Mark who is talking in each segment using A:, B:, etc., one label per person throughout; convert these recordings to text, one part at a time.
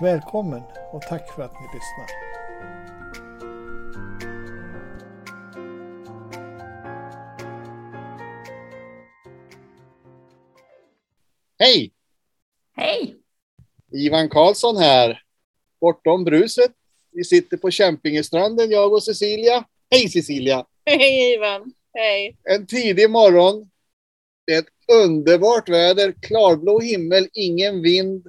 A: Välkommen och tack för att ni lyssnar.
B: Hej!
C: Hej!
B: Ivan Karlsson här. Bortom bruset. Vi sitter på Kämpingestranden, jag och Cecilia. Hej Cecilia!
C: Hej Ivan! Hej!
B: En tidig morgon. Det är ett underbart väder, klarblå himmel, ingen vind.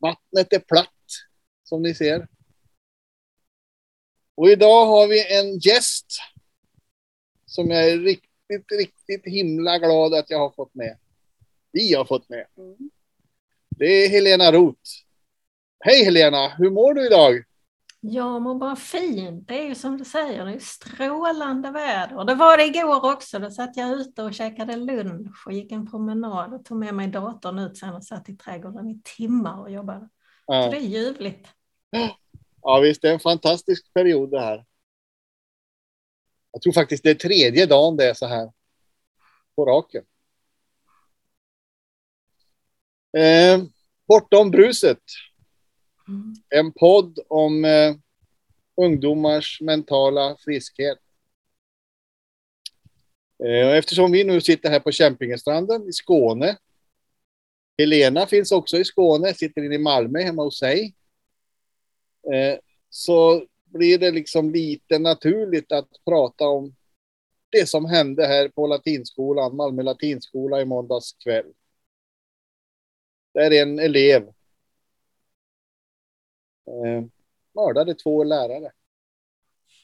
B: Vattnet är platt, som ni ser. Och idag har vi en gäst som jag är riktigt, riktigt himla glad att jag har fått med. Vi har fått med. Det är Helena Roth. Hej Helena, hur mår du idag?
C: Jag mår bara fint. Det är ju som du säger, det är strålande väder. Det var det igår också. Då satt jag ute och käkade lunch och gick en promenad och tog med mig datorn ut sen och satt i trädgården i timmar och jobbade. Ja. Så det är ljuvligt.
B: Ja visst, det är en fantastisk period det här. Jag tror faktiskt det är tredje dagen det är så här på raken. Eh, bortom bruset. Mm. En podd om eh, ungdomars mentala friskhet. Eh, eftersom vi nu sitter här på Kämpingestranden i Skåne. Helena finns också i Skåne, sitter inne i Malmö hemma hos sig. Eh, så blir det liksom lite naturligt att prata om det som hände här på latinskolan, Malmö latinskola i måndags kväll. Där en elev eh, mördade två lärare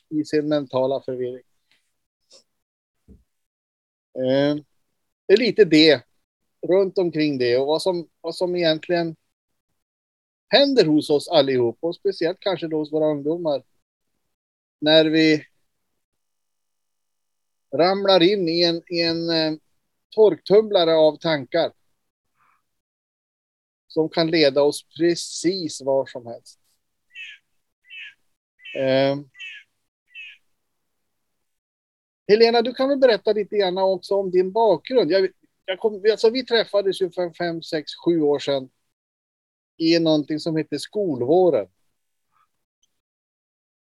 B: i sin mentala förvirring. Eh, det är lite det runt omkring det och vad som, vad som egentligen händer hos oss allihop och speciellt kanske då hos våra ungdomar. När vi ramlar in i en, i en eh, torktumlare av tankar. Som kan leda oss precis var som helst. Eh, Helena, du kan väl berätta lite grann också om din bakgrund. Jag, jag kom, alltså vi träffades ju för fem, sex, sju år sedan i någonting som heter Skolvåren.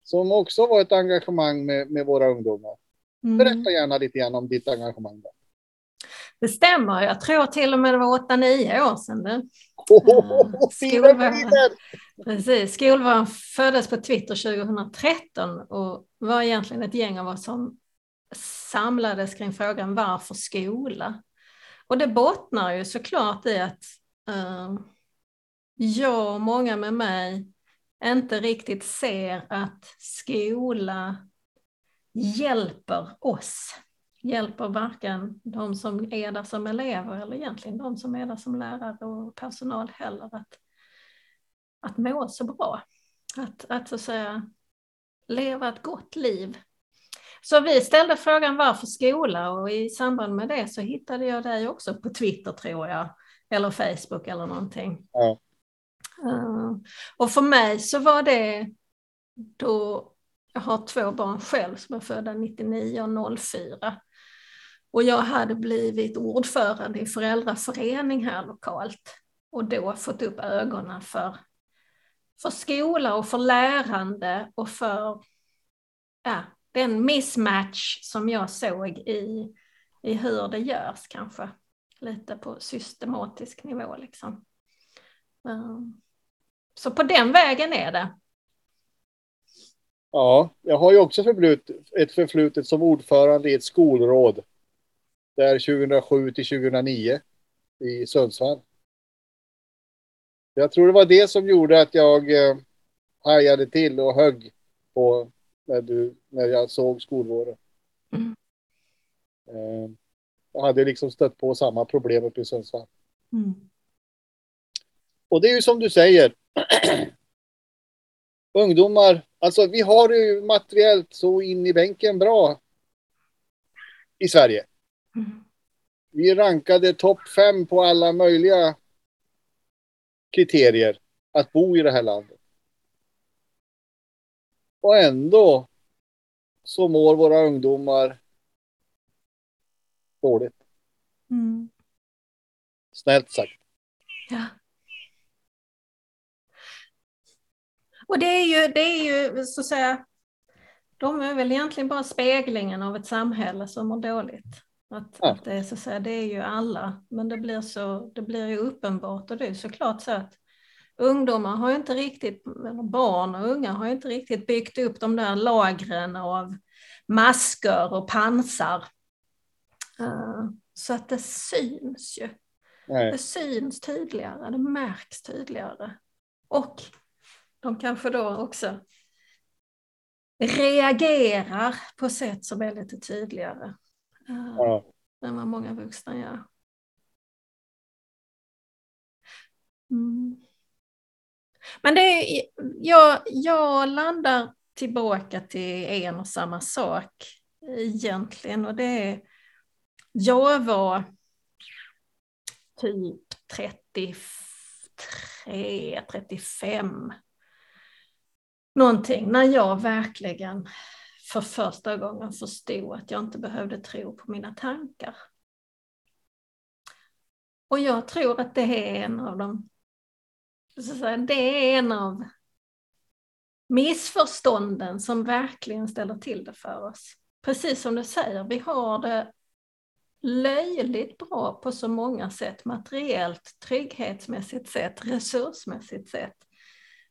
B: Som också var ett engagemang med, med våra ungdomar. Mm. Berätta gärna lite grann om ditt engagemang. Där.
C: Det stämmer, jag tror till och med det var 8-9 år sedan. Det.
B: Oh, Skolvåren,
C: precis, föddes på Twitter 2013 och var egentligen ett gäng av oss som samlades kring frågan varför skola? Och det bottnar ju såklart i att uh, jag och många med mig inte riktigt ser att skola hjälper oss. Hjälper varken de som är där som elever eller egentligen de som är där som lärare och personal heller att, att må så bra. Att, att så att säga leva ett gott liv. Så vi ställde frågan varför skola och i samband med det så hittade jag dig också på Twitter tror jag, eller Facebook eller någonting. Ja. Uh, och för mig så var det då jag har två barn själv som är födda 99 och 04. Och jag hade blivit ordförande i föräldraförening här lokalt och då fått upp ögonen för, för skola och för lärande och för ja, den mismatch som jag såg i, i hur det görs kanske. Lite på systematisk nivå liksom. Ehm, så på den vägen är det.
B: Ja, jag har ju också förflutet, ett förflutet som ordförande i ett skolråd. Där 2007 till 2009 i Sundsvall. Jag tror det var det som gjorde att jag eh, hajade till och högg på när, du, när jag såg skolvården. Mm. Eh, jag hade liksom stött på samma problem uppe i Sundsvall. Mm. Och det är ju som du säger, ungdomar, alltså vi har ju materiellt så in i bänken bra i Sverige.
C: Mm.
B: Vi rankade topp fem på alla möjliga kriterier att bo i det här landet. Och ändå så mår våra ungdomar dåligt.
C: Mm.
B: Snällt sagt.
C: Ja. Och det är ju, det är ju så att säga, de är väl egentligen bara speglingen av ett samhälle som mår dåligt. Att,
B: Ja.
C: att det, är så att säga, det är ju alla, men det blir, så, det blir ju uppenbart och det är såklart så att ungdomar har ju inte riktigt, barn och unga har ju inte riktigt byggt upp de där lagren av masker och pansar. Eh, Så att det syns ju.
B: Nej.
C: Det syns tydligare, det märks tydligare. Och de kanske då också reagerar på sätt som är lite tydligare
B: Ja.
C: än vad många vuxna gör. Mm. Men det är, jag, jag landar tillbaka till en och samma sak egentligen och det är jag var typ 33, 35 någonting när jag verkligen för första gången förstod att jag inte behövde tro på mina tankar. Och jag tror att det är en av de, så att säga, det är en av missförstånden som verkligen ställer till det för oss. Precis som du säger, vi har det löjligt bra på så många sätt, materiellt, trygghetsmässigt sätt, resursmässigt sätt.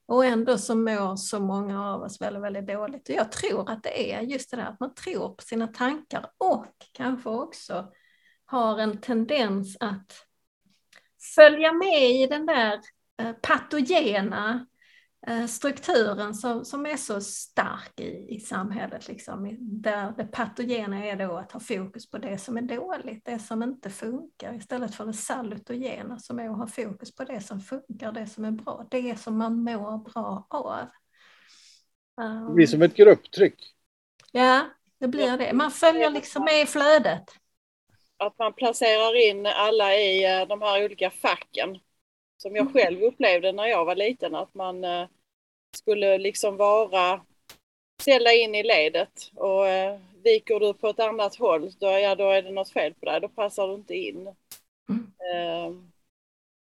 C: Och ändå så mår så många av oss väldigt, väldigt dåligt. Och jag tror att det är just det där att man tror på sina tankar och kanske också har en tendens att följa med i den där eh, patogena eh, strukturen som, som är så stark i, i samhället. Liksom, där det patogena är då att ha fokus på det som är dåligt, det som inte funkar, istället för det salutogena som är att ha fokus på det som funkar, det som är bra, det som man mår bra av.
B: Det blir som ett grupptryck.
C: ja, det blir det. Man följer liksom med i flödet.
D: att man placerar in alla i eh, de här olika facken. Som jag själv upplevde när jag var liten, att man eh, skulle liksom vara, ställa in i ledet och eh, viker du på ett annat håll, då, ja, då är det något fel på dig, då passar du inte in.
C: Mm.
D: Eh,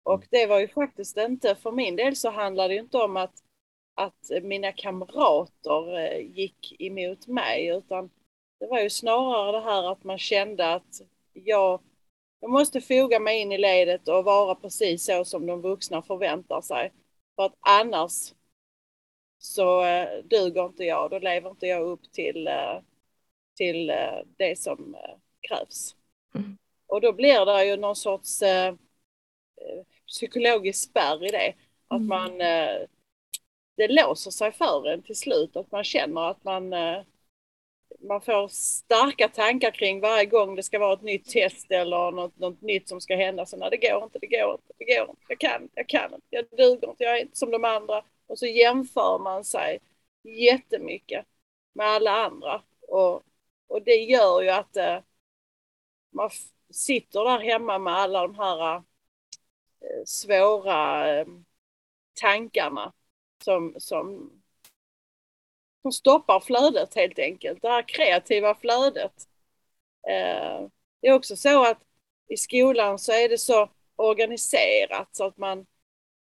D: Och det var ju faktiskt inte, för min del så handlade det inte om att, att mina kamrater eh, gick emot mig, utan det var ju snarare det här att man kände att jag, jag måste foga mig in i ledet och vara precis så som de vuxna förväntar sig. För att annars så eh, duger inte jag, då lever inte jag upp till, eh, till eh, det som krävs.
C: Mm.
D: Och då blir det ju någon sorts eh, psykologisk spärr i det. Att
C: Mm.
D: man, eh, det låser sig för en till slut, att man känner att man eh, man får starka tankar kring varje gång det ska vara ett nytt test eller något, något nytt som ska hända. Så nej, det går inte, det går inte, det går inte, jag kan, jag kan inte, jag duger inte, jag är inte som de andra. Och så jämför man sig jättemycket med alla andra. Och, och det gör ju att eh, man sitter där hemma med alla de här eh, svåra eh, tankarna som, som som stoppar flödet helt enkelt, det här kreativa flödet. Eh, det är också så att i skolan så är det så organiserat så att man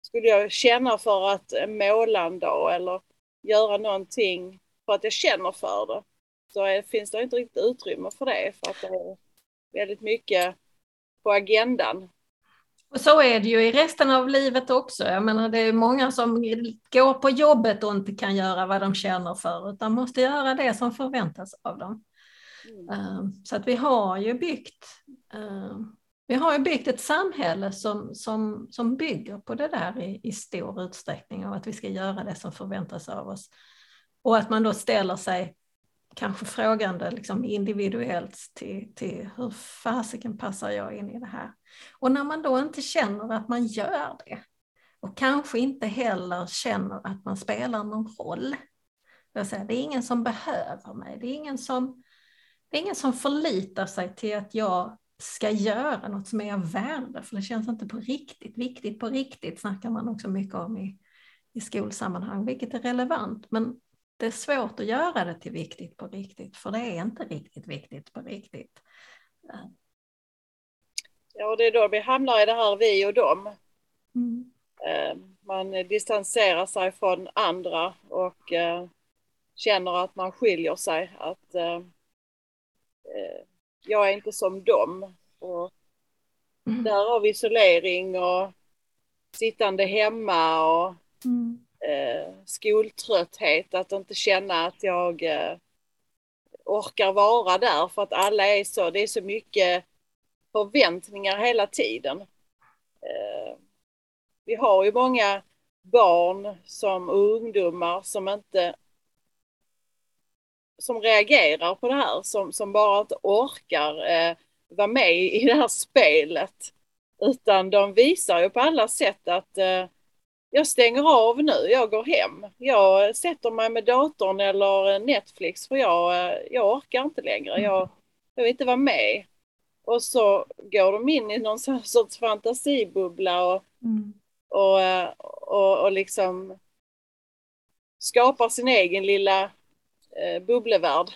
D: skulle jag känna för att måla en dag eller göra någonting för att jag känner för det så är, finns det inte riktigt utrymme för det för att det är väldigt mycket på agendan.
C: Och så är det ju i resten av livet också. Jag menar, det är många som går på jobbet och inte kan göra vad de känner för, utan måste göra det som förväntas av dem.
D: Mm.
C: Eh, Så att vi har ju byggt, eh, vi har ju byggt ett samhälle som, som, som bygger på det där i, i stor utsträckning, och att vi ska göra det som förväntas av oss. Och att man då ställer sig kanske frågande liksom individuellt till, till hur fasiken passar jag in i det här? Och när man då inte känner att man gör det och kanske inte heller känner att man spelar någon roll. Jag säger, det är ingen som behöver mig, det är ingen som, det är ingen som förlitar sig till att jag ska göra något som är av värde, för det känns inte på riktigt. Viktigt på riktigt snackar man också mycket om i, i skolsammanhang, vilket är relevant. Men det är svårt att göra det till viktigt på riktigt, för det är inte riktigt viktigt på riktigt.
D: Ja, och det är då vi hamnar i det här vi och dem.
C: Mm.
D: Eh, Man distanserar sig från andra och eh, känner att man skiljer sig. Att eh, jag är inte som dem. Och
C: Mm.
D: där av isolering och sittande hemma och
C: Mm
D: eh, skoltrötthet. Att inte känna att jag eh, orkar vara där för att alla är så, det är så mycket förväntningar hela tiden. Eh, vi har ju många barn som ungdomar som inte som reagerar på det här, som, som bara inte orkar eh, vara med i det här spelet. Utan de visar ju på alla sätt att eh, jag stänger av nu, jag går hem. Jag sätter mig med datorn eller Netflix för jag, jag orkar inte längre. Jag, jag vill inte vara med. Och så går de in i någon sorts fantasibubbla och,
C: Mm.
D: och, och, och liksom skapar sin egen lilla eh, bubblevärld.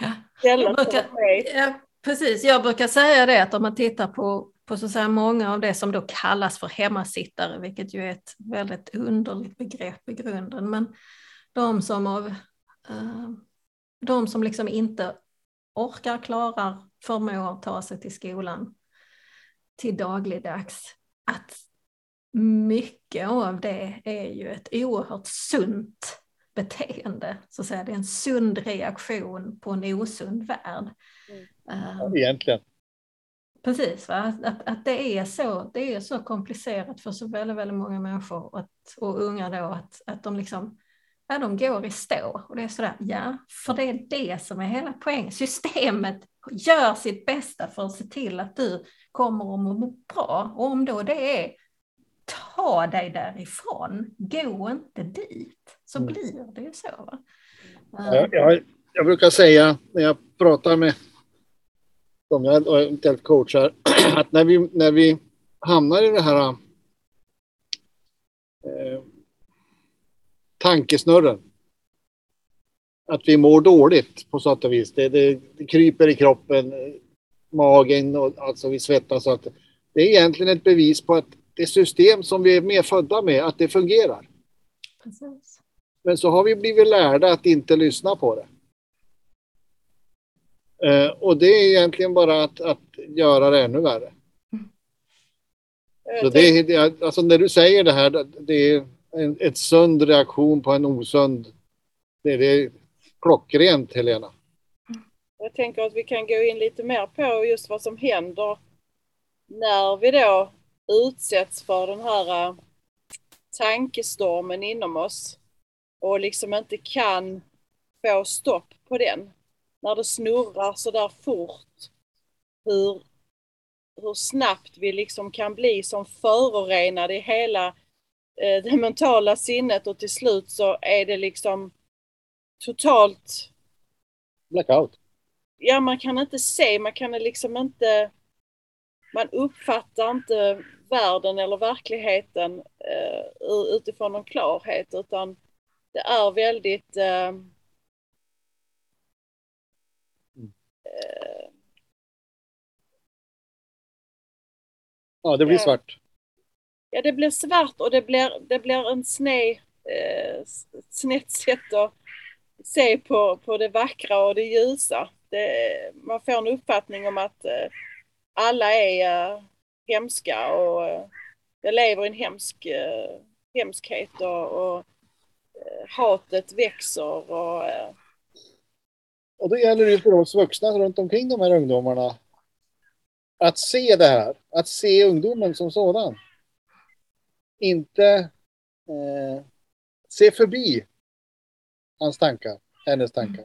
C: Ja. Jag brukar-. Ja, precis. Jag brukar säga det att om man tittar på, på så att säga många av det som då kallas för hemmasittare, vilket ju är ett väldigt underligt begrepp i grunden, men de som, av, eh, de som liksom inte orkar, klarar, förmår ta sig till skolan till dagligdags, att mycket av det är ju ett oerhört sunt beteende. Så att säga. Det är en sund reaktion på en osund värld.
D: Mm.
C: Eh,
B: Egentligen.
C: Precis, va? Att, att, att det, är så, det är så komplicerat för så väldigt, väldigt många människor och, att, och unga då att, att de liksom ja, de går i stå. Och det är sådär, ja, för det är det som är hela poängen. Systemet gör sitt bästa för att se till att du kommer att må bra. Och om då det är ta dig därifrån, gå inte dit, så
B: Mm.
C: blir det ju så. Va?
B: Jag, jag, jag brukar säga när jag pratar med dem jag eventuellt coachar att när vi, när vi hamnar i det här eh, tankesnurren att vi mår dåligt på sätt och vis. Det, det, det kryper i kroppen, magen och alltså vi svettas. Så att det är egentligen ett bevis på att det system som vi är medfödda med, att det fungerar.
C: Precis.
B: Men så har vi blivit lärda att inte lyssna på det. Eh, och det är egentligen bara att, att göra det ännu värre.
D: Jag
B: Så det, alltså när du säger det här, det- är en ett sund reaktion på en osund. Det är, det är klockrent, Helena.
D: Jag tänker att vi kan gå in lite mer på just vad som händer när vi då utsätts för den här äh, tankestormen inom oss och liksom inte kan få stopp på den. När det snurrar så där fort. Hur, hur snabbt vi liksom kan bli som förorenade i hela eh, det mentala sinnet och till slut så är det liksom totalt
B: Blackout.
D: ja, man kan inte se, man kan liksom inte, man uppfattar inte världen eller verkligheten eh, utifrån någon klarhet utan det är väldigt eh,
B: Ja, det blir svart.
D: ja, det blir svart och det blir, det blir en sned, eh, snett sätt att se på, på det vackra och det ljusa. Det, man får en uppfattning om att eh, alla är eh, hemska och eh, jag lever i en hemsk eh, hemskhet och, och eh, hatet växer och eh,
B: Och då gäller det för oss vuxna runt omkring de här ungdomarna att se det här, att se ungdomen som sådan. Inte eh, se förbi hans tankar, hennes tankar.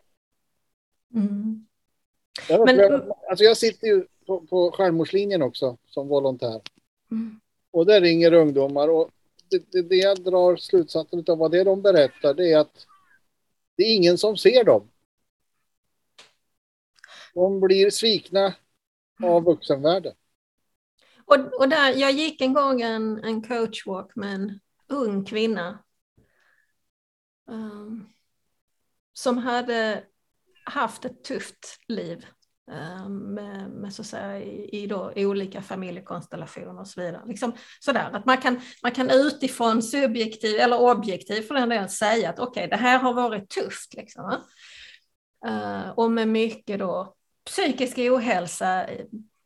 C: Mm.
B: Jag,
C: Men-
B: alltså jag sitter ju på, på självmordslinjen också som volontär
C: Mm.
B: och där ringer ungdomar och det, det, det jag drar slutsatsen av vad det de berättar, det är att det är ingen som ser dem. De blir svikna av vuxenvärlden.
C: Och, och där, jag gick en gång en, en coachwalk med en ung kvinna um, som hade haft ett tufft liv um, med, med, så att säga, i, i då, olika familjekonstellationer och så vidare. Liksom, sådär, att man, kan, man kan utifrån subjektiv eller objektiv för den delen säga att okej, okay, det här har varit tufft. Liksom, uh, och med mycket då psykisk ohälsa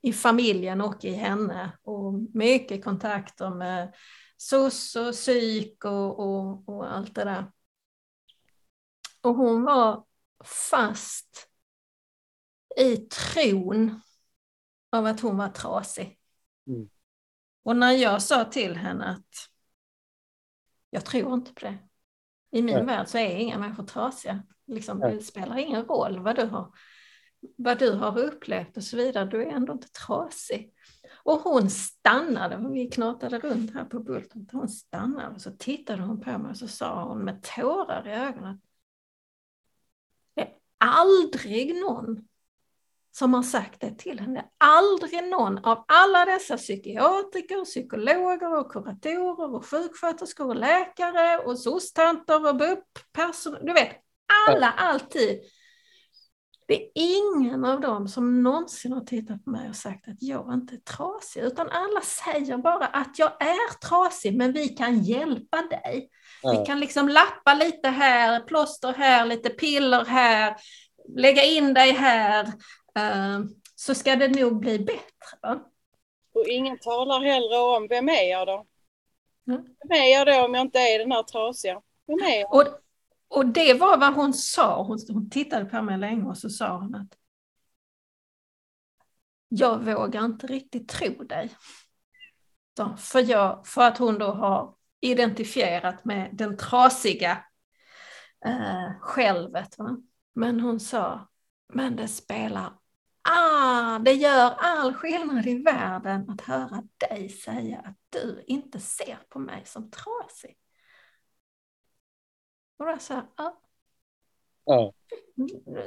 C: i familjen och i henne och mycket kontakter med SOS och psyk och, och, och allt det där. Och hon var fast i tron av att hon var trasig. Mm. Och när jag sa till henne att jag tror inte på det. I min Nej. värld så är inga människor trasiga. Liksom, det spelar ingen roll vad du har vad du har upplevt och så vidare, du är ändå inte trasig. Och hon stannade, vi knatade runt här på Bulten, hon stannade och så tittade hon på mig och så sa hon med tårar i ögonen. Det är aldrig någon som har sagt det till henne. Aldrig någon av alla dessa psykiatriker, psykologer och kuratorer och sjuksköterskor och läkare och sostanter och BUP-personal, du vet, alla alltid det är ingen av dem som någonsin har tittat på mig och sagt att jag inte är trasig, utan alla säger bara att jag är trasig, men vi kan hjälpa dig. Ja. Vi kan liksom lappa lite här, plåster här, lite piller här, lägga in dig här, uh, så ska det nog bli bättre. Va?
D: Och ingen talar heller om, vem är jag då? Mm. Vem är jag då om jag inte är den här trasiga? Vem är jag?
C: Och, och det var vad hon sa. Hon, hon tittade på mig länge och så sa hon att jag vågar inte riktigt tro dig. Så, för, jag, för att hon då har identifierat med den trasiga eh, självet. Va? Men hon sa, men det spelar Ah, det gör all skillnad i världen att höra dig säga att du inte ser på mig som trasig. Och då sa ja. ja.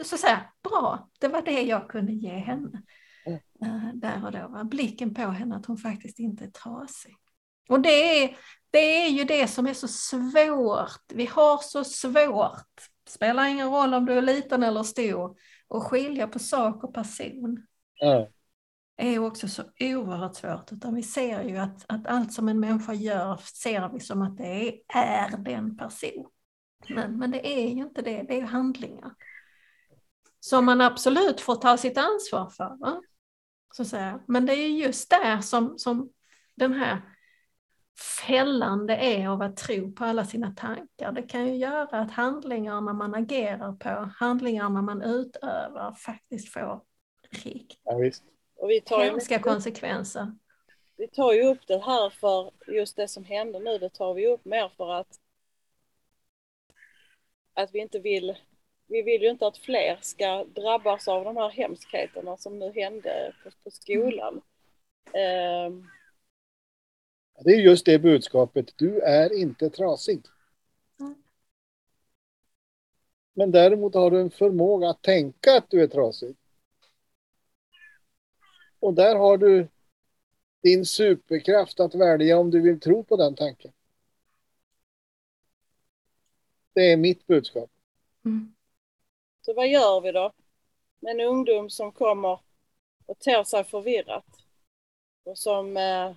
C: Så sa jag, bra, det var det jag kunde ge henne. Mm. Där och då, va? blicken på henne att hon faktiskt inte är trasig. Och det är, det är ju det som är så svårt. Vi har så svårt, spelar ingen roll om du är liten eller stor, att skilja på sak och person. Mm. är också så oerhört svårt, utan vi ser ju att, att allt som en människa gör ser vi som att det är, är den personen. Men, men det är ju inte det, det är ju handlingar. Som man absolut får ta sitt ansvar för. Va? Så att säga. Men det är just där som, som den här fällande är av att tro på alla sina tankar. Det kan ju göra att handlingarna man agerar på, handlingarna man utövar faktiskt får riktigt ja, vi tar hemska konsekvenser.
D: Vi tar ju upp det här för just det som händer nu, det tar vi upp mer för att att vi inte vill, vi vill ju inte att fler ska drabbas av de här hemskheterna som nu hände på, på skolan. Um,
B: det är just det budskapet, du är inte trasig. Men däremot har du en förmåga att tänka att du är trasig. Och där har du din superkraft att välja om du vill tro på den tanken. Det är mitt budskap. Mm.
D: Så vad gör vi då med en ungdom som kommer och ter sig förvirrat och som eh,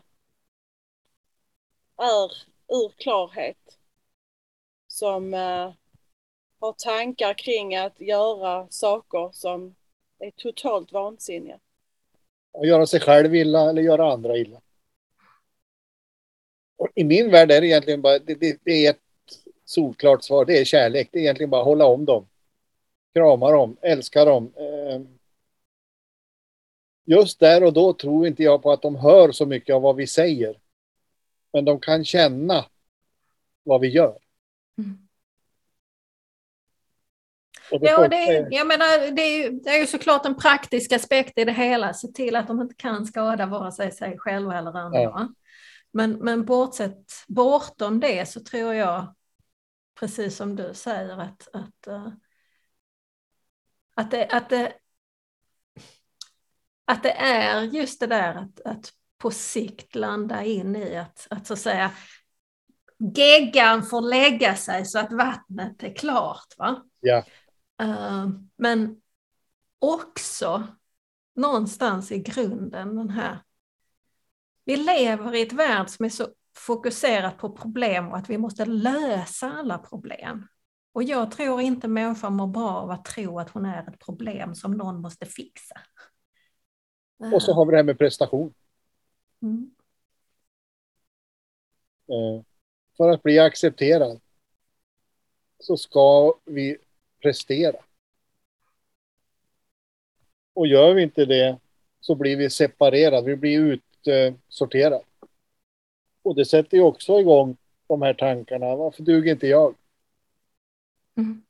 D: är ur klarhet. Som eh, har tankar kring att göra saker som är totalt vansinniga.
B: Att göra sig själv illa eller göra andra illa. Och I min värld är det egentligen bara det, det, det är ett solklart svar. Det är kärlek. Det är egentligen bara att hålla om dem. Krama dem, älska dem. Eh, just där och då tror inte jag på att de hör så mycket av vad vi säger. Men de kan känna vad vi gör. Mm.
C: Det ja, det är, jag menar, det, är, det är ju såklart en praktisk aspekt i det hela. Se till att de inte kan skada vare sig sig själva eller andra. Ja. Men, men bortsett, bortom det så tror jag, precis som du säger, att, att, uh, att, det, att, det, att det är just det där att, att på sikt landa in i att, att så att säga geggan får lägga sig så att vattnet är klart. Va?
B: Ja.
C: Uh, men också någonstans i grunden den här... Vi lever i ett värld som är så fokuserat på problem och att vi måste lösa alla problem. Och jag tror inte människan mår bra av att tro att hon är ett problem som någon måste fixa.
B: Och så har vi det här med prestation.
C: Mm.
B: Eh, för att bli accepterad så ska vi prestera. Och gör vi inte det så blir vi separerade, vi blir utsorterade. Och det sätter ju också igång de här tankarna. Varför duger inte jag?
C: Mm.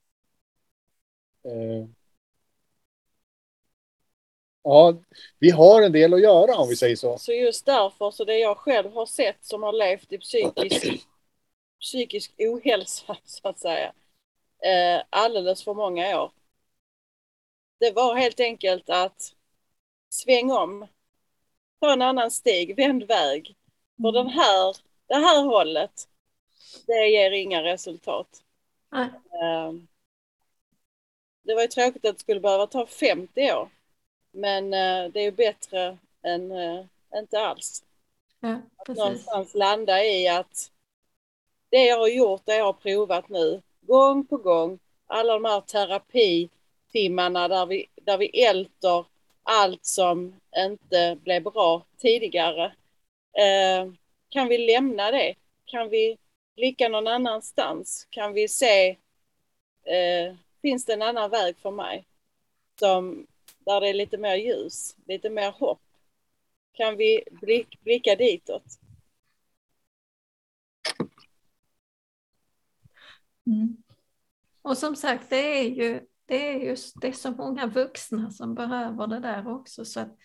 B: Eh, ja, vi har en del att göra om vi säger så.
D: Så just därför, så det jag själv har sett som har levt i psykisk, psykisk ohälsa, så att säga, eh, alldeles för många år. Det var helt enkelt att sväng om, ta en annan stig, vänd väg. För den här, det här hållet, det ger inga resultat.
C: Nej.
D: Eh, Det var ju tråkigt att det skulle behöva ta 50 år. Men eh, det är ju bättre än eh, inte alls.
C: Ja,
D: Att någonstans landa i att det jag har gjort, det jag har provat nu, gång på gång, alla de här terapitimmarna där vi, där vi älter allt som inte blev bra tidigare. Eh, kan vi lämna det? Kan vi blicka någon annanstans? Kan vi se, eh, finns det en annan väg för mig? Som, där det är lite mer ljus, lite mer hopp. Kan vi blick, blicka ditåt?
C: Mm. Och som sagt, det är ju det är just det är så många vuxna som behöver det där också. Så att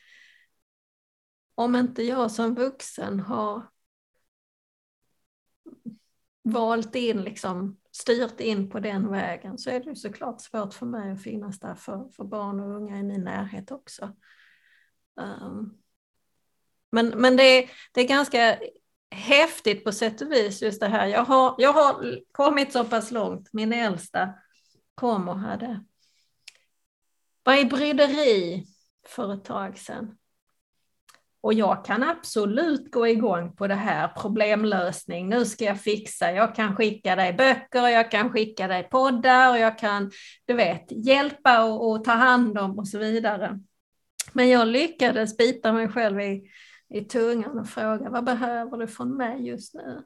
C: om inte jag som vuxen har valt in, liksom, styrt in på den vägen så är det ju såklart svårt för mig att finnas där för, för barn och unga i min närhet också. Um, men men det, är- det är ganska häftigt på sätt och vis just det här. Jag har, jag har kommit så pass långt. Min äldsta kom och hade var i bryderi för ett tag sedan. Och jag kan absolut gå igång på det här problemlösning. Nu ska jag fixa. Jag kan skicka dig böcker, jag kan skicka dig poddar och jag kan, du vet, hjälpa och, och ta hand om och så vidare. Men jag lyckades bita mig själv i, i tungan och fråga vad behöver du från mig just nu?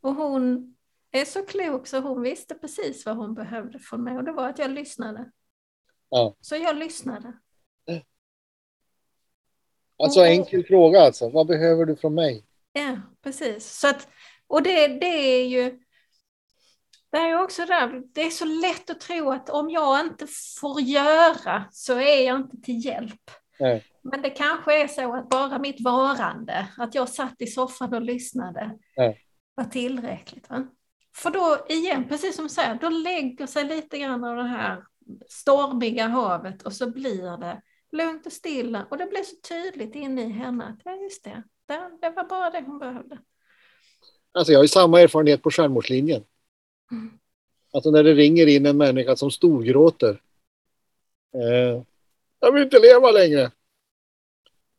C: Och hon är så klok så hon visste precis vad hon behövde från mig och det var att jag lyssnade.
B: Ja.
C: Så jag lyssnade.
B: Alltså enkel fråga alltså. Vad behöver du från mig?
C: Ja, precis. Så att, och det, det är ju det är också där, det är så lätt att tro att om jag inte får göra så är jag inte till hjälp.
B: Nej.
C: Men det kanske är så att bara mitt varande, att jag satt i soffan och lyssnade,
B: Ja.
C: var tillräckligt. Va? För då igen, precis som du säger, då lägger sig lite grann av det här stormiga havet och så blir det lugnt och stilla. Och det blir så tydligt inne i henne att ja, just det, det, det var bara det hon behövde.
B: Alltså jag har ju samma erfarenhet på självmordslinjen.
C: Mm.
B: Alltså när det ringer in en människa som storgråter. Eh, jag vill inte leva längre.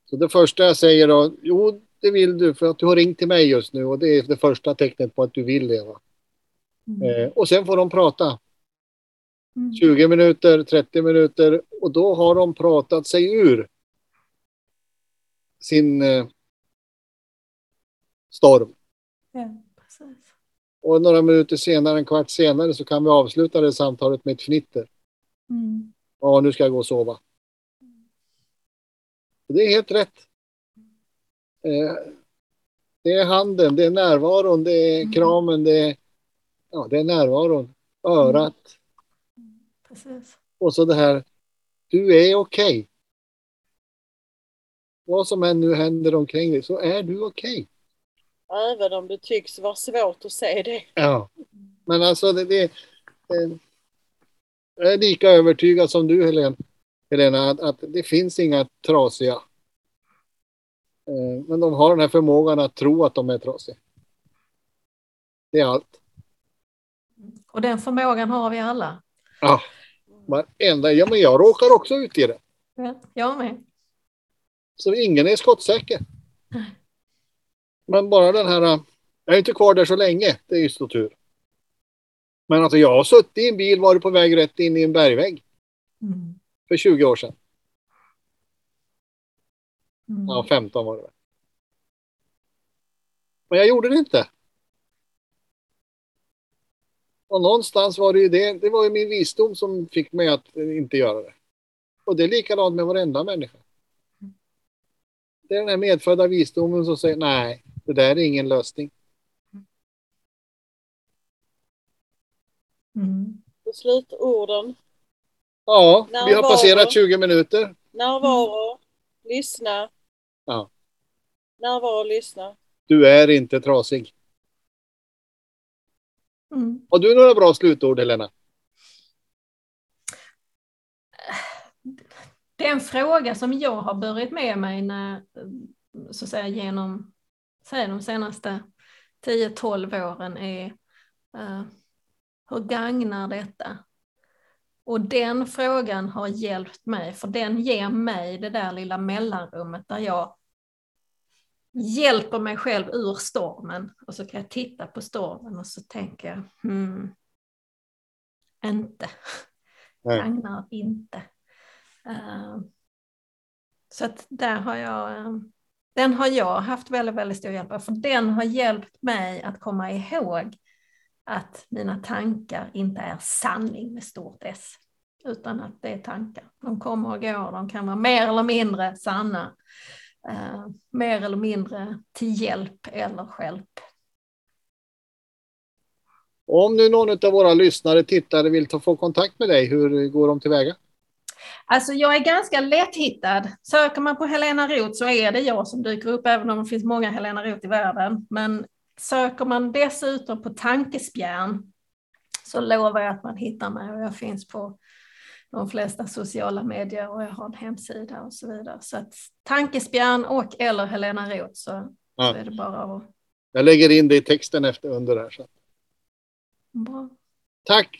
B: Så det första jag säger då, jo det vill du för att du har ringt till mig just nu och det är det första tecknet på att du vill leva. Eh, och sen får de prata.
C: Mm.
B: 20 minuter, 30 minuter och då har de pratat sig ur sin eh, storm.
C: Ja, precis.
B: Och några minuter senare, en kvart senare, så kan vi avsluta det samtalet med ett fnitter.
C: Mm.
B: Ja, nu ska jag gå och sova. Det är helt rätt. Eh, det är handen, det är närvaron, det är
C: Mm.
B: kramen, det är, ja, det är närvaron, örat
C: precis.
B: och så det här. Du är okej. Vad som än nu händer omkring dig så är du okej.
D: Även om det tycks vara svårt att se det.
B: Ja. Men alltså det, det eh, jag är lika övertygad som du Helena, Helena att, att det finns inga trasiga. Eh, Men de har den här förmågan att tro att de är trasiga. Det är allt.
C: Och den förmågan har vi alla.
B: Ja, varenda. Ja, men jag råkar också ut i det.
C: Ja, jag med.
B: Så ingen är skottsäker. Men bara den här. Jag är inte kvar där så länge. Det är ju så tur. Men alltså jag har suttit i en bil, varit på väg rätt in i en bergvägg
C: Mm.
B: för 20 år sedan.
C: Mm.
B: Ja, 15 var det. Men jag gjorde det inte. Och någonstans var det ju det, det var ju min visdom som fick mig att inte göra det. Och det är likadant med varenda människa. Det är den här medfödda visdomen som säger nej, det där är ingen lösning.
C: Mm.
D: Och slutorden.
B: Ja, vi har
D: Närvaro.
B: passerat 20 minuter.
D: Närvaro. Lyssna.
B: Ja.
D: Närvaro och lyssna.
B: Du är inte trasig.
C: Mm.
B: Har du några bra slutord, Helena?
C: Det är en fråga som jag har burit med mig när, så säga, genom säg, de senaste 10-12 åren är eh, hur gagnar detta? Och den frågan har hjälpt mig, för den ger mig det där lilla mellanrummet där jag hjälper mig själv ur stormen. Och så kan jag titta på stormen och så tänker jag, hmm, inte. Gagnar inte. Eh, så att där har jag, eh, den har jag haft väldigt, väldigt stor hjälp av, för den har hjälpt mig att komma ihåg att mina tankar inte är sanning med stort S, utan att det är tankar. De kommer och går, de kan vara mer eller mindre sanna, eh, mer eller mindre till hjälp eller hjälp.
B: Om nu någon av våra lyssnare, tittare vill ta, få kontakt med dig, hur går de tillväga?
C: Alltså jag är ganska lätthittad. Söker man på Helena Roth så är det jag som dyker upp, även om det finns många Helena Roth i världen. Men söker man dessutom på Tankespjärn så lovar jag att man hittar mig och jag finns på de flesta sociala medier och jag har en hemsida och så vidare. Så att Tankespjärn och eller Helena Roth så,
B: Ja.
C: så är det bara att...
B: Jag lägger in det i texten efter under här. Så.
C: Bra.
B: Tack,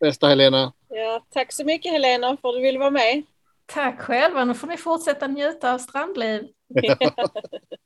B: bästa Helena.
D: Ja, tack så mycket Helena för att du ville vara med.
C: Tack själva, nu får ni fortsätta njuta av strandliv.